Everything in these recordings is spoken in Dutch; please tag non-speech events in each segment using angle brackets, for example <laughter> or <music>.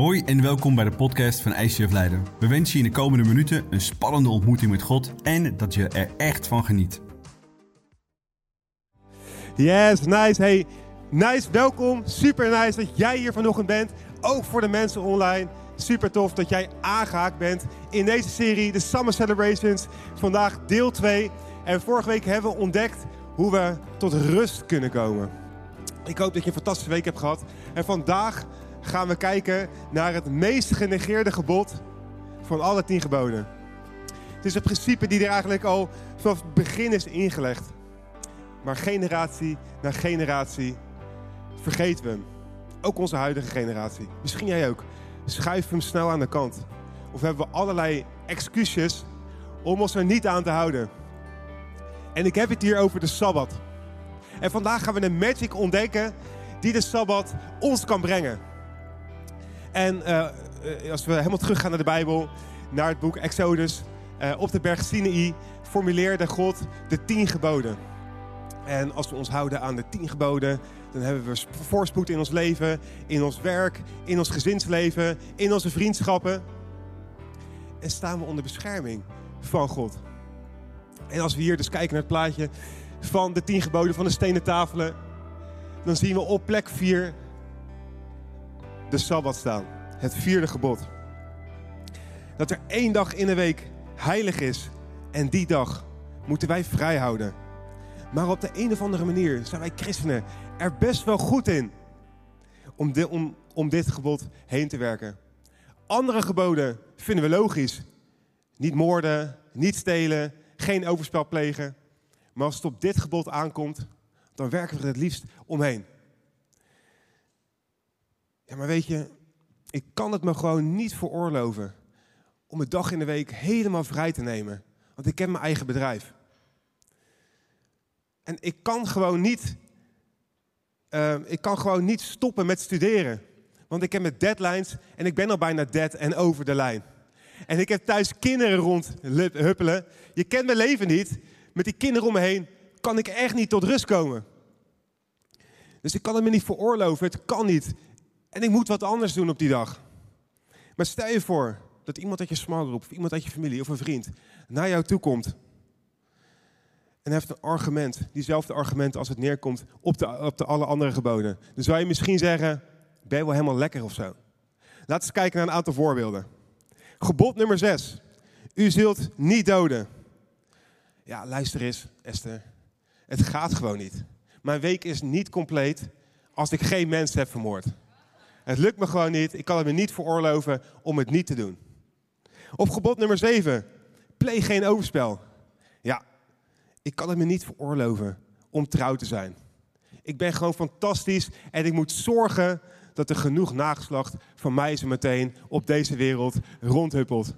Hoi en welkom bij de podcast van ICF Leiden. We wensen je in de komende minuten een spannende ontmoeting met God en dat je er echt van geniet. Yes, nice. Hey, nice, welkom. Super nice dat jij hier vanochtend bent. Ook voor de mensen online. Super tof dat jij aangehaakt bent in deze serie, de Summer Celebrations. Vandaag deel 2. En vorige week hebben we ontdekt hoe we tot rust kunnen komen. Ik hoop dat je een fantastische week hebt gehad. En vandaag gaan we kijken naar het meest genegeerde gebod van alle tien geboden. Het is een principe die er eigenlijk al vanaf het begin is ingelegd. Maar generatie na generatie vergeten we hem. Ook onze huidige generatie. Misschien jij ook. Schuiven we hem snel aan de kant. Of hebben we allerlei excuses om ons er niet aan te houden. En ik heb het hier over de Sabbat. En vandaag gaan we een magic ontdekken die de Sabbat ons kan brengen. En uh, als we helemaal teruggaan naar de Bijbel, naar het boek Exodus, uh, op de berg Sinai formuleerde God de tien geboden. En als we ons houden aan de tien geboden, dan hebben we voorspoed in ons leven, in ons werk, in ons gezinsleven, in onze vriendschappen. En staan we onder bescherming van God. En als we hier dus kijken naar het plaatje van de tien geboden van de stenen tafelen, dan zien we op plek 4 de Sabbat staan. Het vierde gebod. Dat er één dag in de week heilig is en die dag moeten wij vrij houden. Maar op de een of andere manier zijn wij christenen er best wel goed in om, de, om, om dit gebod heen te werken. Andere geboden vinden we logisch. Niet moorden, niet stelen, geen overspel plegen. Maar als het op dit gebod aankomt, dan werken we er het liefst omheen. Ja, maar weet je, ik kan het me gewoon niet veroorloven om een dag in de week helemaal vrij te nemen. Want ik heb mijn eigen bedrijf. En ik kan gewoon niet, uh, ik kan gewoon niet stoppen met studeren. Want ik heb mijn deadlines en ik ben al bijna dead en over de lijn. En ik heb thuis kinderen rondhuppelen. Je kent mijn leven niet. Met die kinderen om me heen kan ik echt niet tot rust komen. Dus ik kan het me niet veroorloven. Het kan niet. En ik moet wat anders doen op die dag. Maar stel je voor dat iemand uit je smalgroep, of iemand uit je familie of een vriend naar jou toe komt. En heeft een argument, diezelfde argument als het neerkomt op de, op de alle andere geboden. Dan zou je misschien zeggen, ben je wel helemaal lekker of zo. Laten we kijken naar een aantal voorbeelden. Gebod nummer 6. U zult niet doden. Ja, luister eens, Esther. Het gaat gewoon niet. Mijn week is niet compleet als ik geen mens heb vermoord. Het lukt me gewoon niet. Ik kan het me niet veroorloven om het niet te doen. Of gebod nummer 7. Pleeg geen overspel. Ja, ik kan het me niet veroorloven om trouw te zijn. Ik ben gewoon fantastisch en ik moet zorgen dat er genoeg nageslacht van mij zo meteen op deze wereld rondhuppelt.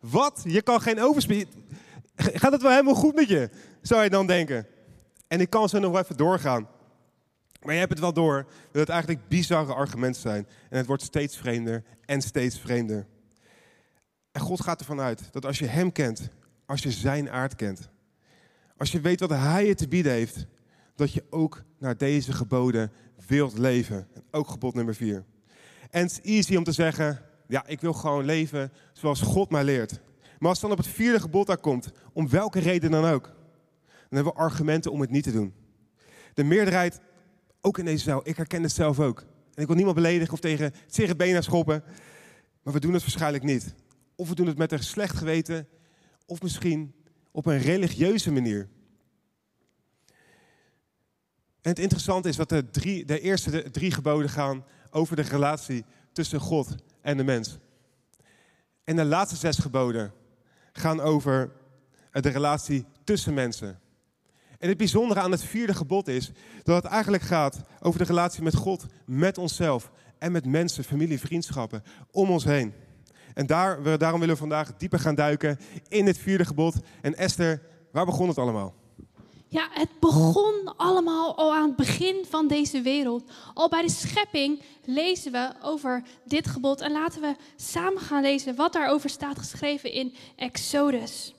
Wat? Je kan geen overspel. Gaat het wel helemaal goed met je? Zou je dan denken. En ik kan zo nog even doorgaan. Maar je hebt het wel door dat het eigenlijk bizarre argumenten zijn. En het wordt steeds vreemder en steeds vreemder. En God gaat ervan uit dat als je Hem kent, als je Zijn aard kent, als je weet wat Hij je te bieden heeft, dat je ook naar deze geboden wilt leven. ook gebod nummer vier. En het is easy om te zeggen, ja, ik wil gewoon leven zoals God mij leert. Maar als het dan op het vierde gebod daar komt, om welke reden dan ook, dan hebben we argumenten om het niet te doen. De meerderheid ook in deze zaal. Ik herken het zelf ook. En ik wil niemand beledigen of tegen het benen schoppen. Maar we doen het waarschijnlijk niet. Of we doen het met een slecht geweten. Of misschien op een religieuze manier. En het interessante is dat de, de eerste drie geboden gaan over de relatie tussen God en de mens. En de laatste zes geboden gaan over de relatie tussen mensen. En het bijzondere aan het vierde gebod is dat het eigenlijk gaat over de relatie met God, met onszelf en met mensen, familie, vriendschappen om ons heen. En daar, daarom willen we vandaag dieper gaan duiken in het vierde gebod. En Esther, waar begon het allemaal? Ja, het begon allemaal al aan het begin van deze wereld. Al bij de schepping lezen we over dit gebod. En laten we samen gaan lezen wat daarover staat geschreven in Exodus.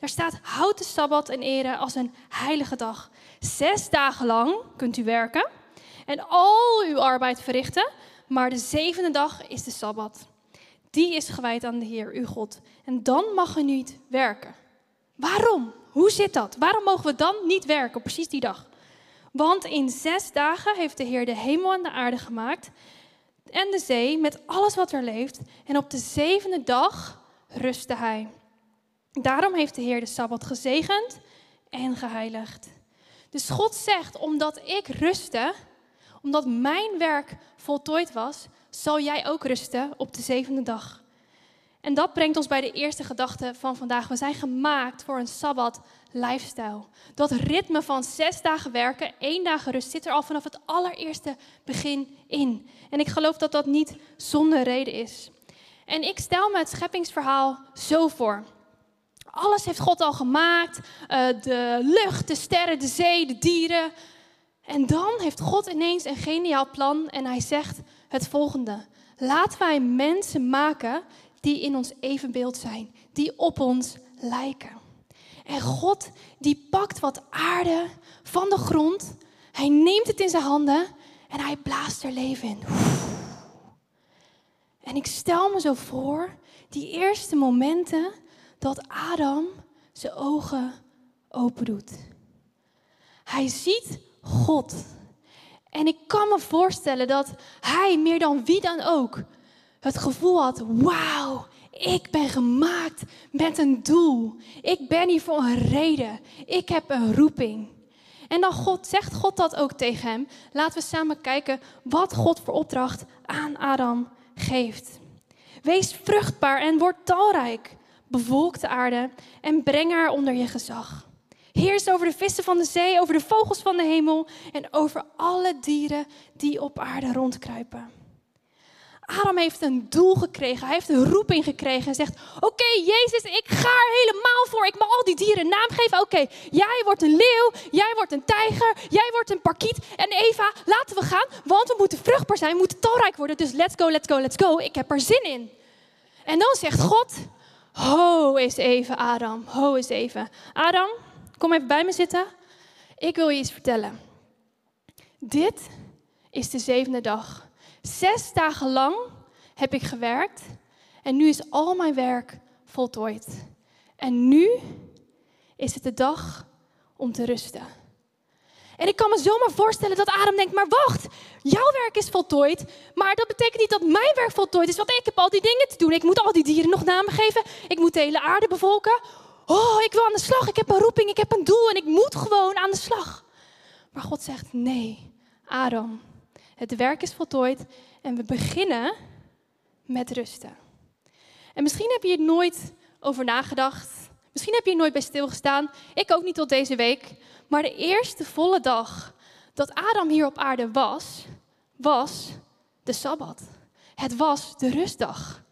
Daar staat: houd de sabbat en ere als een heilige dag. Zes dagen lang kunt u werken en al uw arbeid verrichten. maar de zevende dag is de Sabbat. Die is gewijd aan de Heer, uw God. En dan mag u niet werken. Waarom? Hoe zit dat? Waarom mogen we dan niet werken op precies die dag? Want in zes dagen heeft de Heer de hemel en de aarde gemaakt en de zee met alles wat er leeft. En op de zevende dag rustte hij. Daarom heeft de Heer de Sabbat gezegend en geheiligd. Dus God zegt, omdat ik rustte, omdat mijn werk voltooid was, zal jij ook rusten op de zevende dag. En dat brengt ons bij de eerste gedachte van vandaag. We zijn gemaakt voor een sabbat lifestyle. Dat ritme van zes dagen werken, één dag rust zit er al vanaf het allereerste begin in. En ik geloof dat dat niet zonder reden is. En ik stel me het scheppingsverhaal zo voor. Alles heeft God al gemaakt. Uh, de lucht, de sterren, de zee, de dieren. En dan heeft God ineens een geniaal plan en hij zegt het volgende. Laten wij mensen maken die in ons evenbeeld zijn, die op ons lijken. En God die pakt wat aarde van de grond, hij neemt het in zijn handen en hij blaast er leven in. En ik stel me zo voor, die eerste momenten dat Adam zijn ogen open doet. Hij ziet God. En ik kan me voorstellen dat hij meer dan wie dan ook het gevoel had: wauw, ik ben gemaakt met een doel. Ik ben hier voor een reden. Ik heb een roeping. En dan God, zegt God dat ook tegen hem. Laten we samen kijken wat God voor opdracht aan Adam geeft. Wees vruchtbaar en word talrijk. Bevolk de aarde en breng haar onder je gezag. Heers over de vissen van de zee, over de vogels van de hemel en over alle dieren die op aarde rondkruipen. Adam heeft een doel gekregen. Hij heeft een roeping gekregen en zegt: Oké, Jezus, ik ga er helemaal voor. Ik mag al die dieren een naam geven. Oké, jij wordt een leeuw, jij wordt een tijger, jij wordt een parkiet. En Eva, laten we gaan, want we moeten vruchtbaar zijn, we moeten talrijk worden. Dus let's go, let's go, let's go. Ik heb er zin in. En dan zegt God: Ho eens even, Adam. Ho eens even. Adam, kom even bij me zitten. Ik wil je iets vertellen. Dit is de zevende dag. Zes dagen lang heb ik gewerkt en nu is al mijn werk voltooid. En nu is het de dag om te rusten. En ik kan me zomaar voorstellen dat Adam denkt, maar wacht, jouw werk is voltooid, maar dat betekent niet dat mijn werk voltooid is, want ik heb al die dingen te doen. Ik moet al die dieren nog namen geven, ik moet de hele aarde bevolken. Oh, ik wil aan de slag, ik heb een roeping, ik heb een doel en ik moet gewoon aan de slag. Maar God zegt, nee, Adam, het werk is voltooid en we beginnen met rusten. En misschien heb je hier nooit over nagedacht. Misschien heb je hier nooit bij stilgestaan. Ik ook niet tot deze week. Maar de eerste volle dag dat Adam hier op aarde was, was de Sabbat. Het was de rustdag.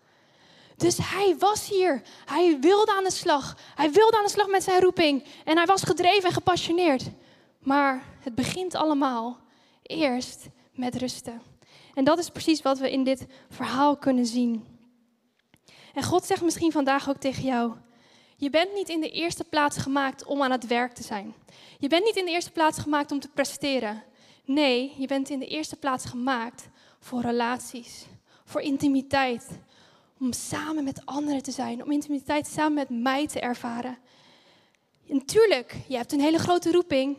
Dus hij was hier. Hij wilde aan de slag. Hij wilde aan de slag met zijn roeping. En hij was gedreven en gepassioneerd. Maar het begint allemaal eerst met rusten. En dat is precies wat we in dit verhaal kunnen zien. En God zegt misschien vandaag ook tegen jou: Je bent niet in de eerste plaats gemaakt om aan het werk te zijn. Je bent niet in de eerste plaats gemaakt om te presteren. Nee, je bent in de eerste plaats gemaakt voor relaties, voor intimiteit. Om samen met anderen te zijn, om intimiteit samen met mij te ervaren. Natuurlijk, je hebt een hele grote roeping.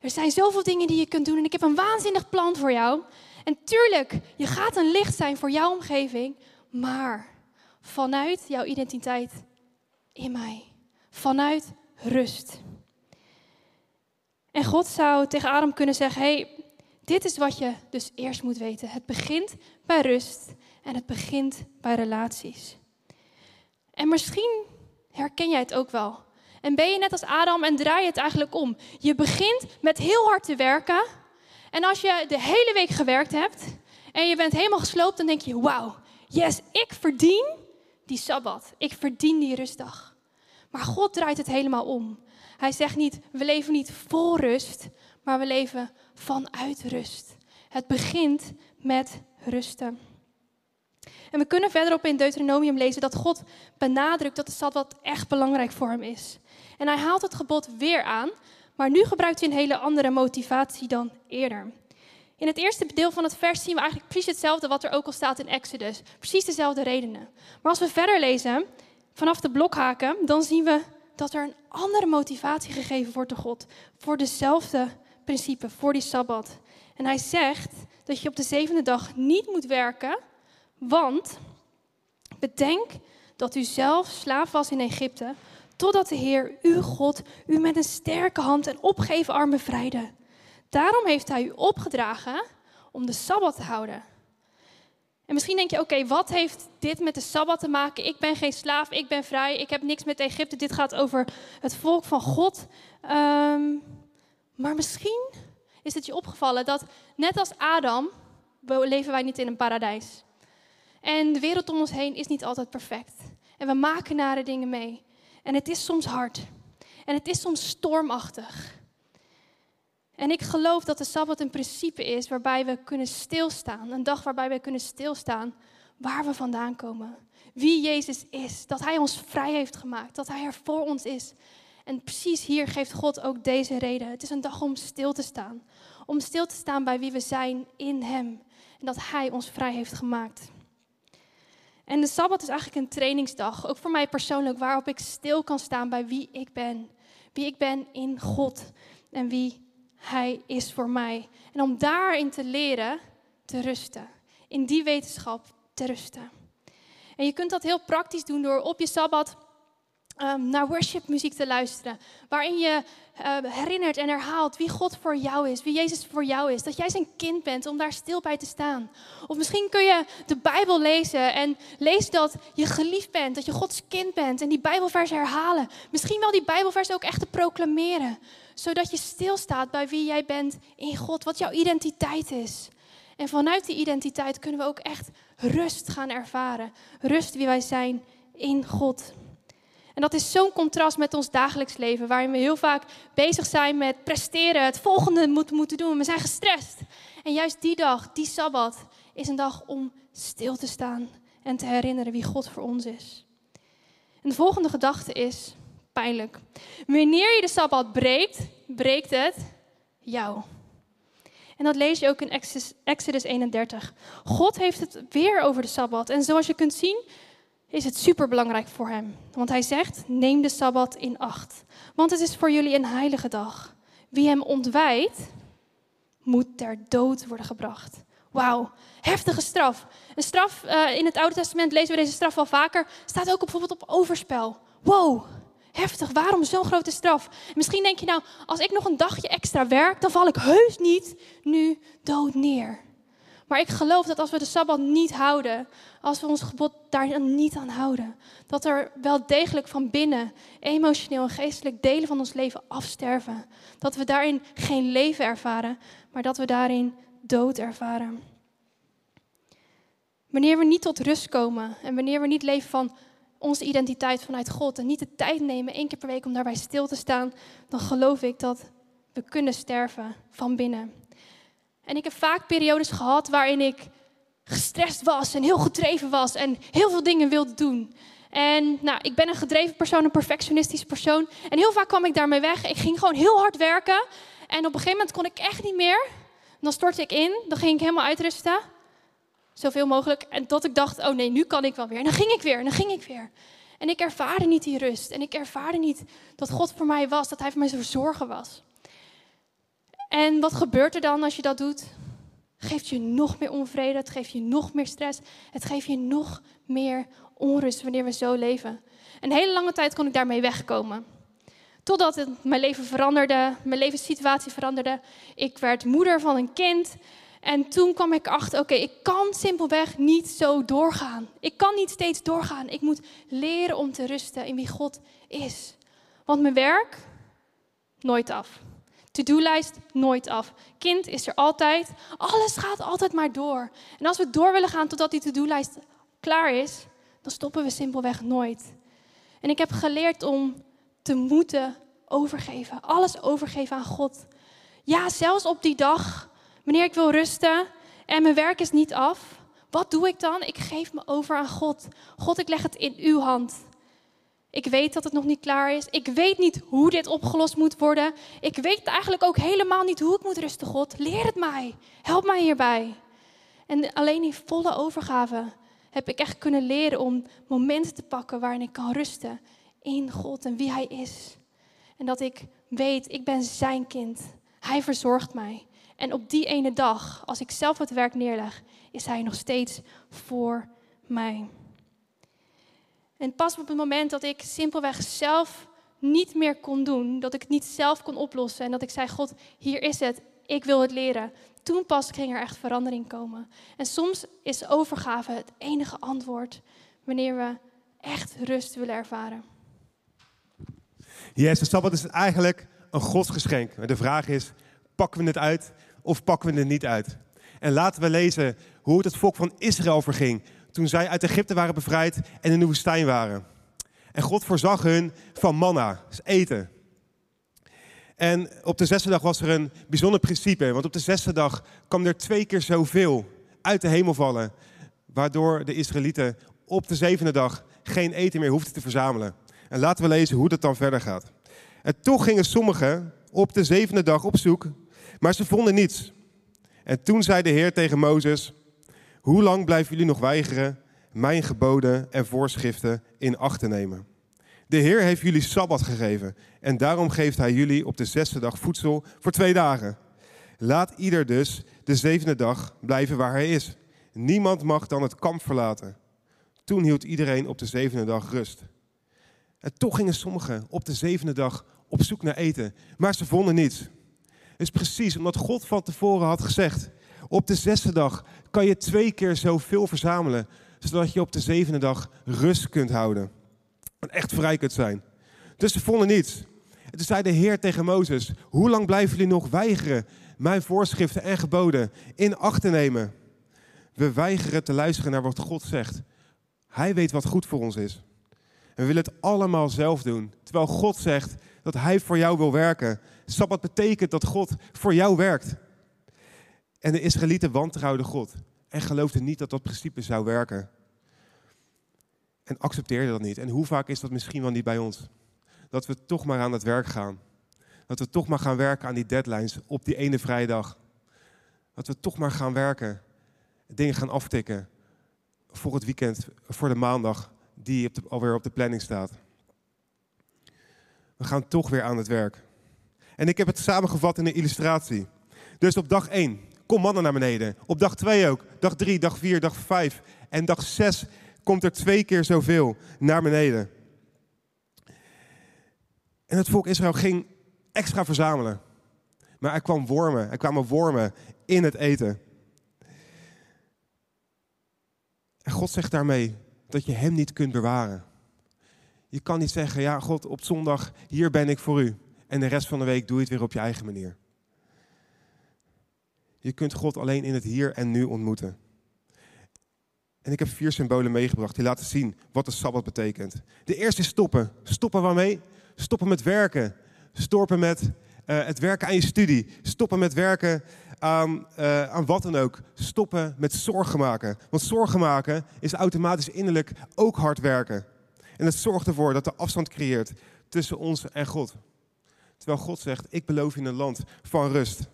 Er zijn zoveel dingen die je kunt doen en ik heb een waanzinnig plan voor jou. En tuurlijk, je gaat een licht zijn voor jouw omgeving, maar vanuit jouw identiteit in mij. Vanuit rust. En God zou tegen Adam kunnen zeggen: hey, dit is wat je dus eerst moet weten. Het begint bij rust en het begint bij relaties. En misschien herken jij het ook wel. En ben je net als Adam en draai je het eigenlijk om. Je begint met heel hard te werken. En als je de hele week gewerkt hebt en je bent helemaal gesloopt, dan denk je: wauw, yes, ik verdien die sabbat. Ik verdien die rustdag. Maar God draait het helemaal om. Hij zegt niet, we leven niet vol rust, maar we leven vanuit rust. Het begint met rusten. En we kunnen verderop in Deuteronomium lezen dat God benadrukt dat de Sabbat echt belangrijk voor hem is. En hij haalt het gebod weer aan, maar nu gebruikt hij een hele andere motivatie dan eerder. In het eerste deel van het vers zien we eigenlijk precies hetzelfde wat er ook al staat in Exodus. Precies dezelfde redenen. Maar als we verder lezen, vanaf de blokhaken, dan zien we dat er een andere motivatie gegeven wordt door God. Voor dezelfde principe, voor die Sabbat. En hij zegt dat je op de zevende dag niet moet werken, want bedenk dat u zelf slaaf was in Egypte, totdat de Heer, uw God, u met een sterke hand en opgeven arm bevrijdde. Daarom heeft hij u opgedragen om de Sabbat te houden. En misschien denk je, oké, wat heeft dit met de Sabbat te maken? Ik ben geen slaaf, ik ben vrij, ik heb niks met Egypte. Dit gaat over het volk van God. Ehm, maar misschien is het je opgevallen dat net als Adam leven wij niet in een paradijs. En de wereld om ons heen is niet altijd perfect. En we maken nare dingen mee. En het is soms hard. En het is soms stormachtig. En ik geloof dat de Sabbat een principe is waarbij we kunnen stilstaan. Een dag waarbij we kunnen stilstaan waar we vandaan komen. Wie Jezus is. Dat Hij ons vrij heeft gemaakt. Dat Hij er voor ons is. En precies hier geeft God ook deze reden. Het is een dag om stil te staan. Om stil te staan bij wie we zijn in Hem. En dat Hij ons vrij heeft gemaakt. En de Sabbat is eigenlijk een trainingsdag, ook voor mij persoonlijk, waarop ik stil kan staan bij wie ik ben. Wie ik ben in God en wie Hij is voor mij. En om daarin te leren te rusten. In die wetenschap te rusten. En je kunt dat heel praktisch doen door op je Sabbat um, naar worshipmuziek te luisteren. Waarin je uh, herinnert en herhaalt wie God voor jou is, wie Jezus voor jou is. Dat jij zijn kind bent om daar stil bij te staan. Of misschien kun je de Bijbel lezen en lees dat je geliefd bent, dat je Gods kind bent en die Bijbelvers herhalen. Misschien wel die Bijbelvers ook echt te proclameren. Zodat je stilstaat bij wie jij bent in God, wat jouw identiteit is. En vanuit die identiteit kunnen we ook echt rust gaan ervaren. Rust wie wij zijn in God. En dat is zo'n contrast met ons dagelijks leven, waarin we heel vaak bezig zijn met presteren, het volgende moeten, moeten doen. We zijn gestrest. En juist die dag, die sabbat, is een dag om stil te staan en te herinneren wie God voor ons is. En de volgende gedachte is pijnlijk. Wanneer je de sabbat breekt, breekt het jou. En dat lees je ook in Exodus 31. God heeft het weer over de sabbat. En zoals je kunt zien, is het superbelangrijk voor hem. Want hij zegt: neem de sabbat in acht. Want het is voor jullie een heilige dag. Wie hem ontwijdt, moet ter dood worden gebracht. Wauw, heftige straf. Een straf, uh, in het Oude Testament lezen we deze straf wel vaker. Staat ook bijvoorbeeld op overspel. Wow, heftig. Waarom zo'n grote straf? misschien denk je nou, als ik nog een dagje extra werk, dan val ik heus niet nu dood neer. Maar ik geloof dat als we de Sabbat niet houden, als we ons gebod daar niet aan houden, dat er wel degelijk van binnen emotioneel en geestelijk delen van ons leven afsterven. Dat we daarin geen leven ervaren, maar dat we daarin dood ervaren. Wanneer we niet tot rust komen en wanneer we niet leven van onze identiteit vanuit God en niet de tijd nemen één keer per week om daarbij stil te staan, dan geloof ik dat we kunnen sterven van binnen. En ik heb vaak periodes gehad waarin ik gestrest was en heel gedreven was en heel veel dingen wilde doen. En nou, ik ben een gedreven persoon, een perfectionistisch persoon. En heel vaak kwam ik daarmee weg. Ik ging gewoon heel hard werken. En op een gegeven moment kon ik echt niet meer. Dan stortte ik in, dan ging ik helemaal uitrusten. Zoveel mogelijk. En tot ik dacht, oh nee, nu kan ik wel weer. En dan ging ik weer, en dan ging ik weer. En ik ervaarde niet die rust. En ik ervaarde niet dat God voor mij was, dat Hij voor mij zo zorgen was. En wat gebeurt er dan als je dat doet? geeft je nog meer onvrede, het geeft je nog meer stress, het geeft je nog meer onrust wanneer we zo leven. Een hele lange tijd kon ik daarmee wegkomen. Totdat het, mijn leven veranderde, mijn levenssituatie veranderde. Ik werd moeder van een kind. En toen kwam ik achter, oké, ik kan simpelweg niet zo doorgaan. Ik kan niet steeds doorgaan. Ik moet leren om te rusten in wie God is. Want mijn werk, nooit af. To-do-lijst nooit af. Kind is er altijd. Alles gaat altijd maar door. En als we door willen gaan totdat die to-do-lijst klaar is, dan stoppen we simpelweg nooit. En ik heb geleerd om te moeten overgeven. Alles overgeven aan God. Ja, zelfs op die dag, wanneer ik wil rusten en mijn werk is niet af. Wat doe ik dan? Ik geef me over aan God. God, ik leg het in uw hand. Ik weet dat het nog niet klaar is. Ik weet niet hoe dit opgelost moet worden. Ik weet eigenlijk ook helemaal niet hoe ik moet rusten, God. Leer het mij. Help mij hierbij. En alleen in volle overgave heb ik echt kunnen leren om momenten te pakken waarin ik kan rusten in God en wie Hij is. En dat ik weet, ik ben Zijn kind. Hij verzorgt mij. En op die ene dag, als ik zelf het werk neerleg, is Hij nog steeds voor mij. En pas op het moment dat ik simpelweg zelf niet meer kon doen, dat ik het niet zelf kon oplossen en dat ik zei: God, hier is het, ik wil het leren. Toen pas ging er echt verandering komen. En soms is overgave het enige antwoord wanneer we echt rust willen ervaren. Yes, de Sabbat is eigenlijk een godsgeschenk. De vraag is, pakken we het uit of pakken we het niet uit? En laten we lezen hoe het het volk van Israël verging toen zij uit Egypte waren bevrijd en in de woestijn waren. En God voorzag hun van manna, dus eten. En op de zesde dag was er een bijzonder principe, want op de zesde dag kwam er twee keer zoveel uit de hemel vallen, waardoor de Israëlieten op de zevende dag geen eten meer hoefden te verzamelen. En laten we lezen hoe dat dan verder gaat. En toch gingen sommigen op de zevende dag op zoek, maar ze vonden niets. En toen zei de Heer tegen Mozes: Hoe lang blijven jullie nog weigeren mijn geboden en voorschriften in acht te nemen? De Heer heeft jullie sabbat gegeven en daarom geeft Hij jullie op de zesde dag voedsel voor twee dagen. Laat ieder dus de zevende dag blijven waar hij is. Niemand mag dan het kamp verlaten. Toen hield iedereen op de zevende dag rust. En toch gingen sommigen op de zevende dag op zoek naar eten, maar ze vonden niets. Is precies omdat God van tevoren had gezegd: op de zesde dag kan je twee keer zoveel verzamelen, zodat je op de zevende dag rust kunt houden. En echt vrij kunt zijn. Dus ze vonden niets. En toen zei de Heer tegen Mozes: Hoe lang blijven jullie nog weigeren mijn voorschriften en geboden in acht te nemen? We weigeren te luisteren naar wat God zegt. Hij weet wat goed voor ons is. En we willen het allemaal zelf doen. Terwijl God zegt dat Hij voor jou wil werken. Sabbat betekent dat God voor jou werkt. En de Israëlieten wantrouwden God. En geloofden niet dat dat principe zou werken. En accepteerden dat niet. En hoe vaak is dat misschien wel niet bij ons? Dat we toch maar aan het werk gaan. Dat we toch maar gaan werken aan die deadlines op die ene vrijdag. Dat we toch maar gaan werken. Dingen gaan aftikken. Voor het weekend, voor de maandag die alweer op de planning staat. We gaan toch weer aan het werk. En ik heb het samengevat in een illustratie. Dus op dag 1, kom mannen naar beneden. Op dag 2 ook. Dag 3, dag 4, dag 5. En dag 6 komt er twee keer zoveel naar beneden. En het volk Israël ging extra verzamelen. Maar er, kwam wormen, er kwamen wormen in het eten. En God zegt daarmee dat je hem niet kunt bewaren. Je kan niet zeggen, ja God, op zondag, hier ben ik voor u. En de rest van de week doe je het weer op je eigen manier. Je kunt God alleen in het hier en nu ontmoeten. En ik heb vier symbolen meegebracht die laten zien wat de Sabbat betekent. De eerste is stoppen. Stoppen waarmee? Stoppen met werken. Stoppen met uh, het werken aan je studie. Stoppen met werken aan, uh, aan wat dan ook. Stoppen met zorgen maken. Want zorgen maken is automatisch innerlijk ook hard werken. En het zorgt ervoor dat er afstand creëert tussen ons en God. Terwijl God zegt, ik beloof in een land van rust.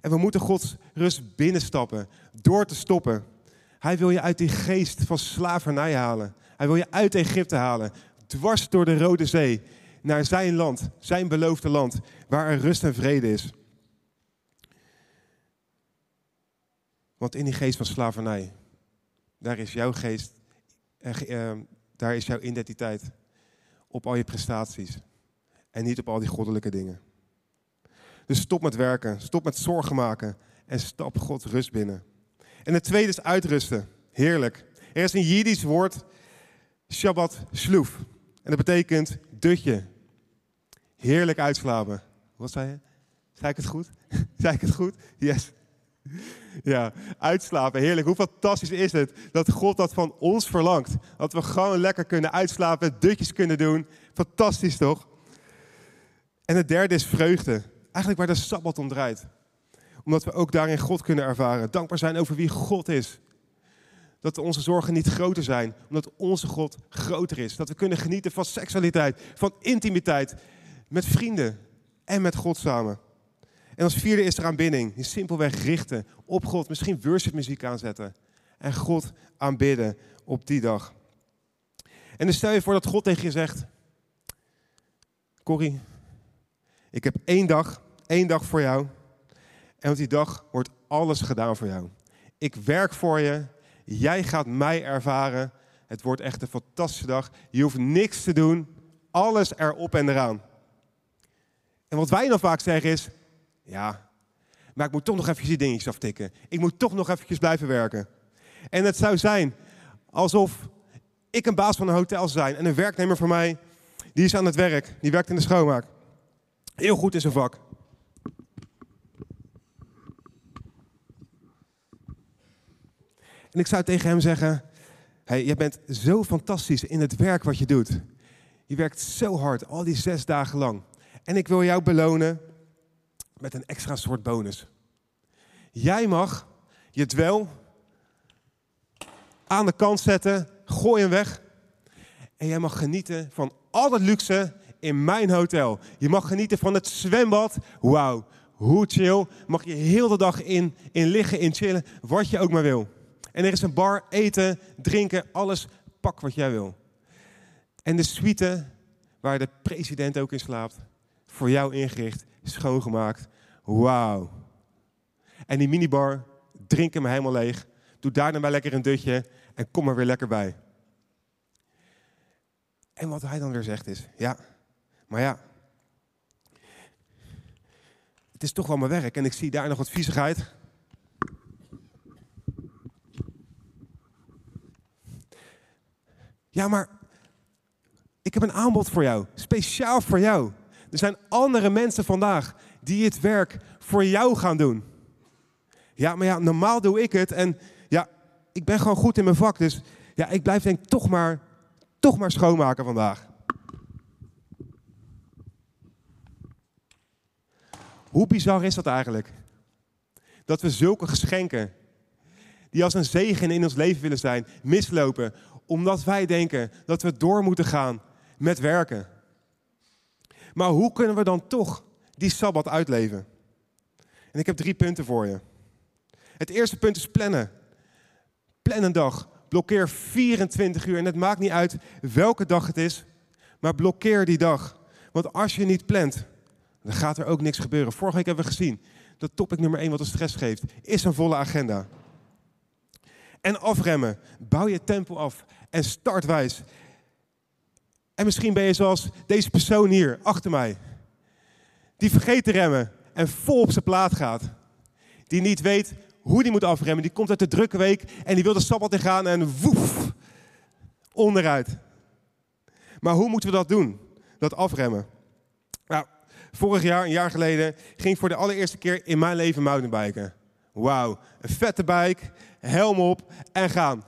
En we moeten Gods rust binnenstappen door te stoppen. Hij wil je uit die geest van slavernij halen. Hij wil je uit Egypte halen. Dwars door de Rode Zee. Naar zijn land, zijn beloofde land. Waar er rust en vrede is. Want in die geest van slavernij, daar is jouw geest, eh, eh, daar is jouw identiteit. Op al je prestaties. En niet op al die goddelijke dingen. Dus stop met werken, stop met zorgen maken en stap Gods rust binnen. En het tweede is uitrusten. Heerlijk. Er is een Jiddisch woord, Shabbat Shloef. En dat betekent dutje. Heerlijk uitslapen. Wat zei je? Zei ik het goed? <laughs> zei ik het goed? Yes. Ja, uitslapen, heerlijk. Hoe fantastisch is het dat God dat van ons verlangt. Dat we gewoon lekker kunnen uitslapen, dutjes kunnen doen. Fantastisch toch? En het derde is vreugde. Eigenlijk waar de Sabbat om draait omdat we ook daarin God kunnen ervaren. Dankbaar zijn over wie God is. Dat onze zorgen niet groter zijn, omdat onze God groter is. Dat we kunnen genieten van seksualiteit, van intimiteit, met vrienden en met God samen. En als vierde is er aanbidding. Je simpelweg richten op God. Misschien worshipmuziek aanzetten. En God aanbidden op die dag. En dan stel je voor dat God tegen je zegt... Corrie, ik heb één dag, één dag voor jou. En op die dag wordt alles gedaan voor jou. Ik werk voor je. Jij gaat mij ervaren. Het wordt echt een fantastische dag. Je hoeft niks te doen. Alles erop en eraan. En wat wij dan vaak zeggen is: Ja, maar ik moet toch nog even die dingetjes aftikken. Ik moet toch nog eventjes blijven werken. En het zou zijn alsof ik een baas van een hotel zou zijn en een werknemer van mij, die is aan het werk, die werkt in de schoonmaak. Heel goed in zijn vak. En ik zou tegen hem zeggen: hey, je bent zo fantastisch in het werk wat je doet. Je werkt zo hard, al die zes dagen lang. En ik wil jou belonen met een extra soort bonus. Jij mag je dwel aan de kant zetten, gooi hem weg. En jij mag genieten van al het luxe in mijn hotel. Je mag genieten van het zwembad. Wauw, hoe chill. Mag je heel de dag in, in liggen, in chillen, wat je ook maar wil. En er is een bar, eten, drinken, alles. Pak wat jij wil. En de suite, waar de president ook in slaapt, voor jou ingericht, schoongemaakt. Wauw. En die minibar, drink hem helemaal leeg. Doe daarna maar lekker een dutje en kom er weer lekker bij. En wat hij dan weer zegt is, ja, maar ja, het is toch wel mijn werk en ik zie daar nog wat viezigheid. Ja, maar ik heb een aanbod voor jou, speciaal voor jou. Er zijn andere mensen vandaag die het werk voor jou gaan doen. Ja, maar ja, normaal doe ik het en ja, ik ben gewoon goed in mijn vak. Dus ja, ik blijf denk toch maar, toch maar schoonmaken vandaag. Hoe bizar is dat eigenlijk? Dat we zulke geschenken, die als een zegen in ons leven willen zijn, mislopen. Omdat wij denken dat we door moeten gaan met werken. Maar hoe kunnen we dan toch die sabbat uitleven? En ik heb drie punten voor je. Het eerste punt is plannen. Plan een dag. Blokkeer 24 uur. En het maakt niet uit welke dag het is, maar blokkeer die dag. Want als je niet plant, dan gaat er ook niks gebeuren. Vorige week hebben we gezien dat topic nummer 1 wat stress geeft, is een volle agenda. En afremmen. Bouw je tempo af en startwijs. En misschien ben je zoals deze persoon hier achter mij. Die vergeet te remmen en vol op zijn plaat gaat. Die niet weet hoe die moet afremmen. Die komt uit de drukke week en die wil de sabbat in gaan en woef, onderuit. Maar hoe moeten we dat doen? Dat afremmen. Vorig jaar, een jaar geleden, ging ik voor de allereerste keer in mijn leven mountainbiken. Wauw, een vette bike, helm op en gaan.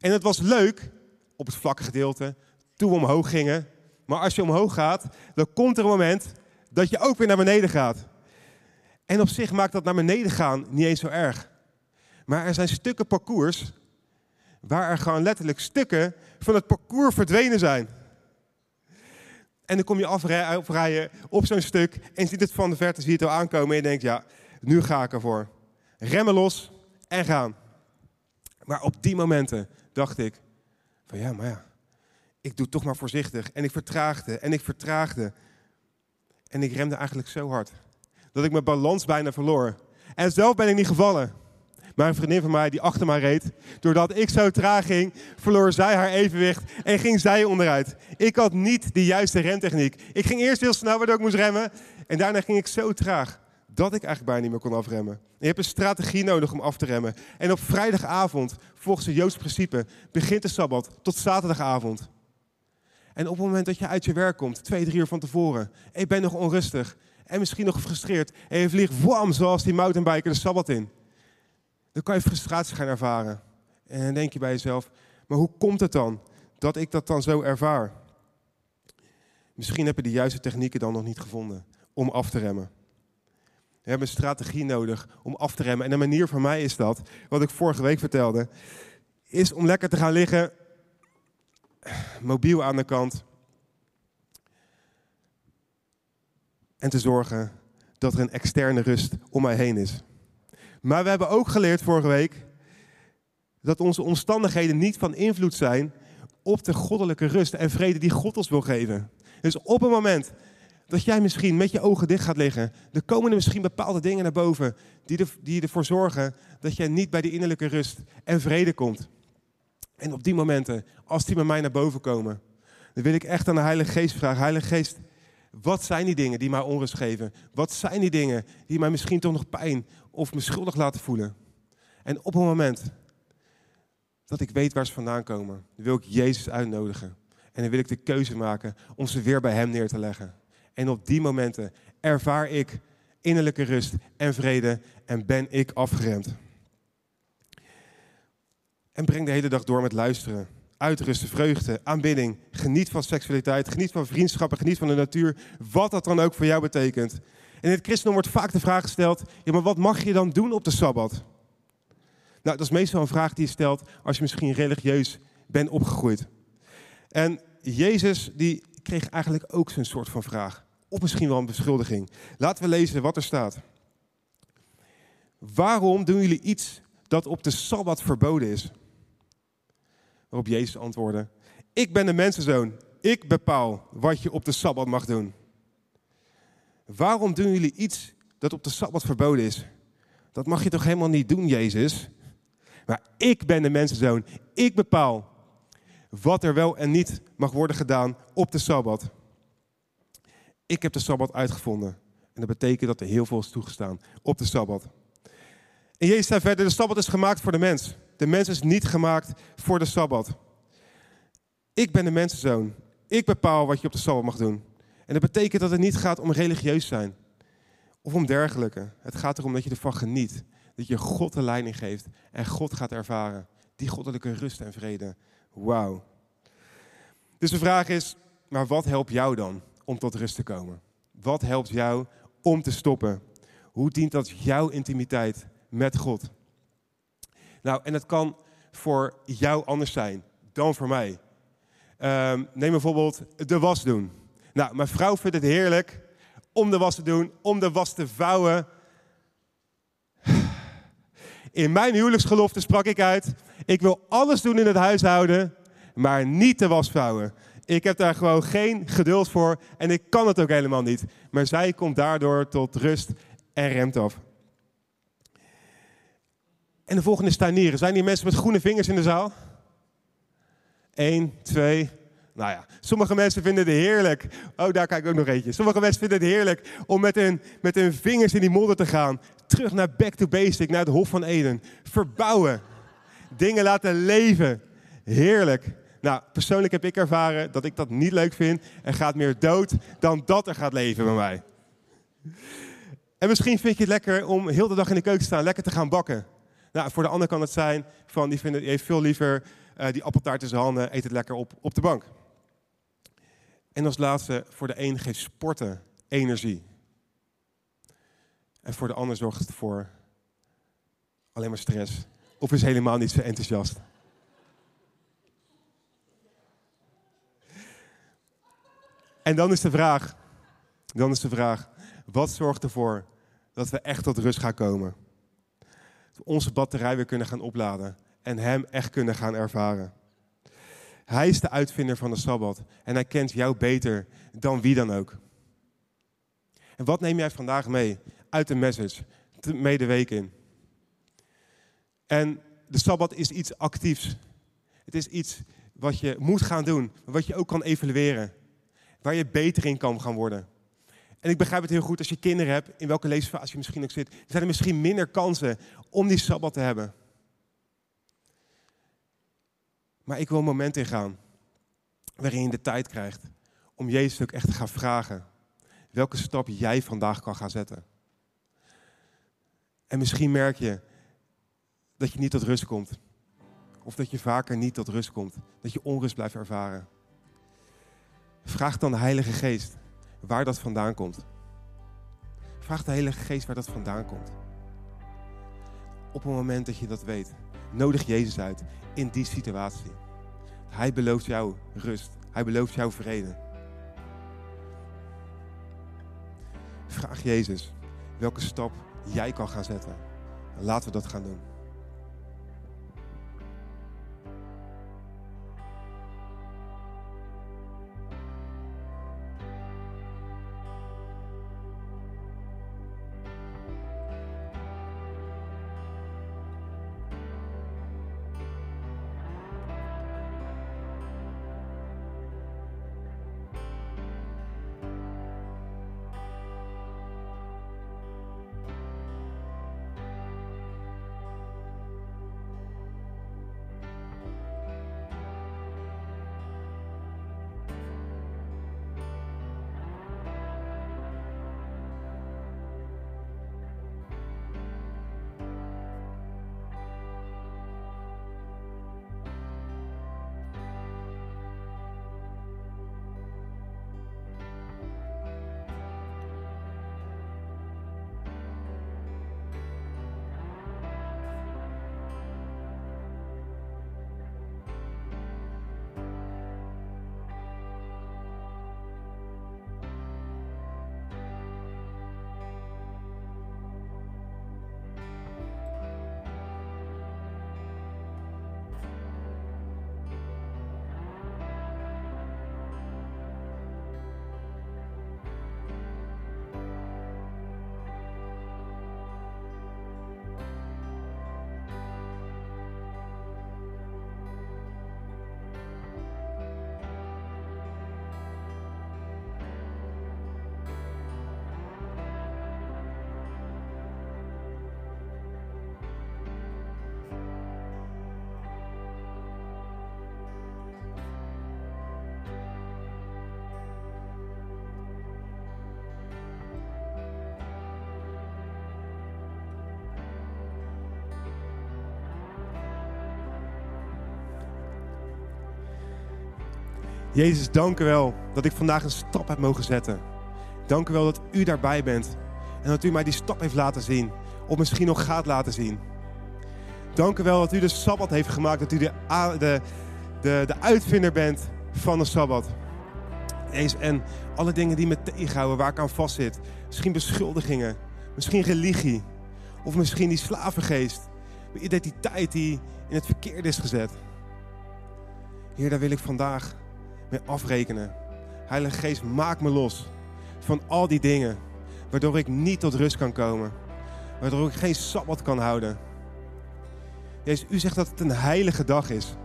En het was leuk op het vlakke gedeelte, toen we omhoog gingen. Maar als je omhoog gaat, dan komt er een moment dat je ook weer naar beneden gaat. En op zich maakt dat naar beneden gaan niet eens zo erg. Maar er zijn stukken parcours waar er gewoon letterlijk stukken van het parcours verdwenen zijn. En dan kom je afrijden op zo'n stuk en ziet het van de verte, zie je het al aankomen en je denkt, ja, nu ga ik ervoor. Remmen los en gaan. Maar op die momenten dacht ik, van ja, maar ja, ik doe toch maar voorzichtig. En ik vertraagde en ik vertraagde. En ik remde eigenlijk zo hard dat ik mijn balans bijna verloor. En zelf ben ik niet gevallen. Maar een vriendin van mij die achter mij reed, doordat ik zo traag ging, verloor zij haar evenwicht en ging zij onderuit. Ik had niet de juiste remtechniek. Ik ging eerst heel snel waardoor ik moest remmen en daarna ging ik zo traag dat ik eigenlijk bijna niet meer kon afremmen. je hebt een strategie nodig om af te remmen. En op vrijdagavond, volgens het Joods principe, begint de Sabbat tot zaterdagavond. En op het moment dat je uit je werk komt, twee, drie uur van tevoren, en je bent nog onrustig en misschien nog gefrustreerd, en je vliegt wam, zoals die mountainbiker de Sabbat in, dan kan je frustratie gaan ervaren. En dan denk je bij jezelf, maar hoe komt het dan dat ik dat dan zo ervaar? Misschien heb je de juiste technieken dan nog niet gevonden om af te remmen. We hebben een strategie nodig om af te remmen. En een manier voor mij is dat, wat ik vorige week vertelde. is om lekker te gaan liggen, mobiel aan de kant. En te zorgen dat er een externe rust om mij heen is. Maar we hebben ook geleerd vorige week dat onze omstandigheden niet van invloed zijn op de goddelijke rust en vrede die God ons wil geven. Dus op het moment dat jij misschien met je ogen dicht gaat liggen, er komen er misschien bepaalde dingen naar boven die, die ervoor zorgen dat jij niet bij die innerlijke rust en vrede komt. En op die momenten, als die bij mij naar boven komen, dan wil ik echt aan de Heilige Geest vragen, Heilige Geest, wat zijn die dingen die mij onrust geven? Wat zijn die dingen die mij misschien toch nog pijn of me schuldig laten voelen? En op het moment dat ik weet waar ze vandaan komen, wil ik Jezus uitnodigen. En dan wil ik de keuze maken om ze weer bij Hem neer te leggen. En op die momenten ervaar ik innerlijke rust en vrede en ben ik afgeremd. En breng de hele dag door met luisteren, uitrusten, vreugde, aanbidding. Geniet van seksualiteit, geniet van vriendschappen, geniet van de natuur. Wat dat dan ook voor jou betekent. En in het christendom wordt vaak de vraag gesteld: ja, maar wat mag je dan doen op de sabbat? Nou, dat is meestal een vraag die je stelt als je misschien religieus bent opgegroeid. En Jezus die kreeg eigenlijk ook zo'n soort van vraag. Of misschien wel een beschuldiging. Laten we lezen wat er staat. Waarom doen jullie iets dat op de Sabbat verboden is? Waarop Jezus antwoordde, ik ben de mensenzoon. Ik bepaal wat je op de Sabbat mag doen. Waarom doen jullie iets dat op de Sabbat verboden is? Dat mag je toch helemaal niet doen, Jezus? Maar ik ben de mensenzoon. Ik bepaal wat er wel en niet mag worden gedaan op de Sabbat. Ik heb de Sabbat uitgevonden. En dat betekent dat er heel veel is toegestaan op de Sabbat. En Jezus zei verder, de Sabbat is gemaakt voor de mens. De mens is niet gemaakt voor de Sabbat. Ik ben de mensenzoon. Ik bepaal wat je op de Sabbat mag doen. En dat betekent dat het niet gaat om religieus zijn. Of om dergelijke. Het gaat erom dat je ervan geniet. Dat je God de leiding geeft. En God gaat ervaren. Die goddelijke rust en vrede. Wauw. Dus de vraag is, maar wat helpt jou dan om tot rust te komen? Wat helpt jou om te stoppen? Hoe dient dat jouw intimiteit met God? Nou, en het kan voor jou anders zijn dan voor mij. Ehm, neem bijvoorbeeld de was doen. Nou, mijn vrouw vindt het heerlijk om de was te doen, om de was te vouwen. In mijn huwelijksgelofte sprak ik uit: ik wil alles doen in het huishouden, maar niet de was vouwen. Ik heb daar gewoon geen geduld voor en ik kan het ook helemaal niet. Maar zij komt daardoor tot rust en remt af. En de volgende is tuinieren. Zijn hier mensen met groene vingers in de zaal? Eén, twee. Nou ja, sommige mensen vinden het heerlijk. Oh, daar kijk ik ook nog eentje. Sommige mensen vinden het heerlijk om met hun, met hun vingers in die modder te gaan. Terug naar back to basic, naar het Hof van Eden. Verbouwen. Dingen laten leven. Heerlijk. Nou, persoonlijk heb ik ervaren dat ik dat niet leuk vind en gaat meer dood dan dat er gaat leven bij mij. En misschien vind je het lekker om heel de dag in de keuken te staan, lekker te gaan bakken. Nou, voor de ander kan het zijn van die, vindt, die heeft veel liever uh, die appeltaart in zijn handen, eet het lekker op, op de bank. En als laatste, voor de een geeft sporten energie. En voor de ander zorgt het voor alleen maar stress. Of is helemaal niet zo enthousiast. En dan is de vraag, dan is de vraag, wat zorgt ervoor dat we echt tot rust gaan komen? Onze batterij weer kunnen gaan opladen en Hem echt kunnen gaan ervaren. Hij is de uitvinder van de Sabbat en hij kent jou beter dan wie dan ook. En wat neem jij vandaag mee uit de message, mee de week in? En de Sabbat is iets actiefs. Het is iets wat je moet gaan doen, wat je ook kan evalueren waar je beter in kan gaan worden. En ik begrijp het heel goed als je kinderen hebt, in welke levensfase je misschien ook zit, zijn er misschien minder kansen om die sabbat te hebben. Maar ik wil een moment ingaan waarin je de tijd krijgt om Jezus ook echt te gaan vragen welke stap jij vandaag kan gaan zetten. En misschien merk je dat je niet tot rust komt. Of dat je vaker niet tot rust komt. Dat je onrust blijft ervaren. Vraag dan de Heilige Geest waar dat vandaan komt. Vraag de Heilige Geest waar dat vandaan komt. Op het moment dat je dat weet, Nodig Jezus uit in die situatie. Hij belooft jou rust. Hij belooft jou vrede. Vraag Jezus welke stap jij kan gaan zetten. En laten we dat gaan doen. Jezus, dank u wel dat ik vandaag een stap heb mogen zetten. Dank u wel dat u daarbij bent. En dat u mij die stap heeft laten zien. Of misschien nog gaat laten zien. Dank u wel dat u de Sabbat heeft gemaakt. Dat u de, de, de, de uitvinder bent van de Sabbat. En alle dingen die me tegenhouden, waar ik aan vastzit. Misschien beschuldigingen. Misschien religie. Of misschien die slavengeest. Mijn identiteit die in het verkeerde is gezet. Heer, daar wil ik vandaag mee afrekenen. Heilige Geest, maak me los van al die dingen. Waardoor ik niet tot rust kan komen. Waardoor ik geen sabbat kan houden. Jezus, u zegt dat het een heilige dag is.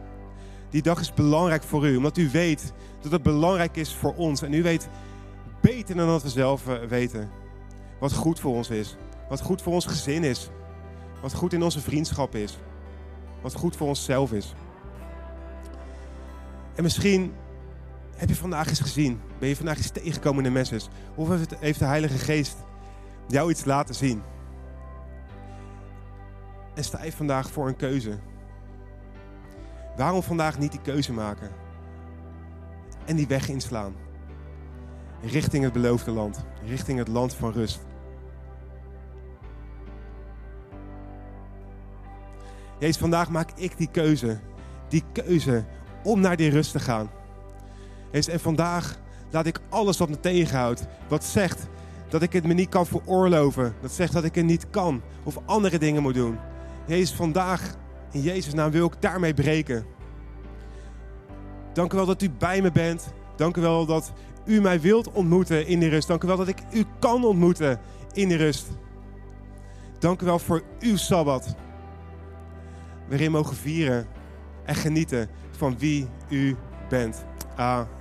Die dag is belangrijk voor u, omdat u weet dat het belangrijk is voor ons. En u weet beter dan dat we zelf eh, weten. Wat goed voor ons is. Wat goed voor ons gezin is. Wat goed in onze vriendschap is. Wat goed voor onszelf is. En misschien heb je vandaag eens gezien? Ben je vandaag eens tegengekomen in de? Of heeft de Heilige Geest jou iets laten zien? En sta je vandaag voor een keuze? Waarom vandaag niet die keuze maken? En die weg inslaan. Richting het beloofde land. Richting het land van rust. Jezus, vandaag maak ik die keuze. Die keuze om naar die rust te gaan. En vandaag laat ik alles wat me tegenhoudt, wat zegt dat ik het me niet kan veroorloven, dat zegt dat ik het niet kan of andere dingen moet doen. Jezus, vandaag in Jezus' naam wil ik daarmee breken. Dank u wel dat u bij me bent. Dank u wel dat u mij wilt ontmoeten in de rust. Dank u wel dat ik u kan ontmoeten in de rust. Dank u wel voor uw Sabbat. Waarin mogen vieren en genieten van wie u bent. Amen.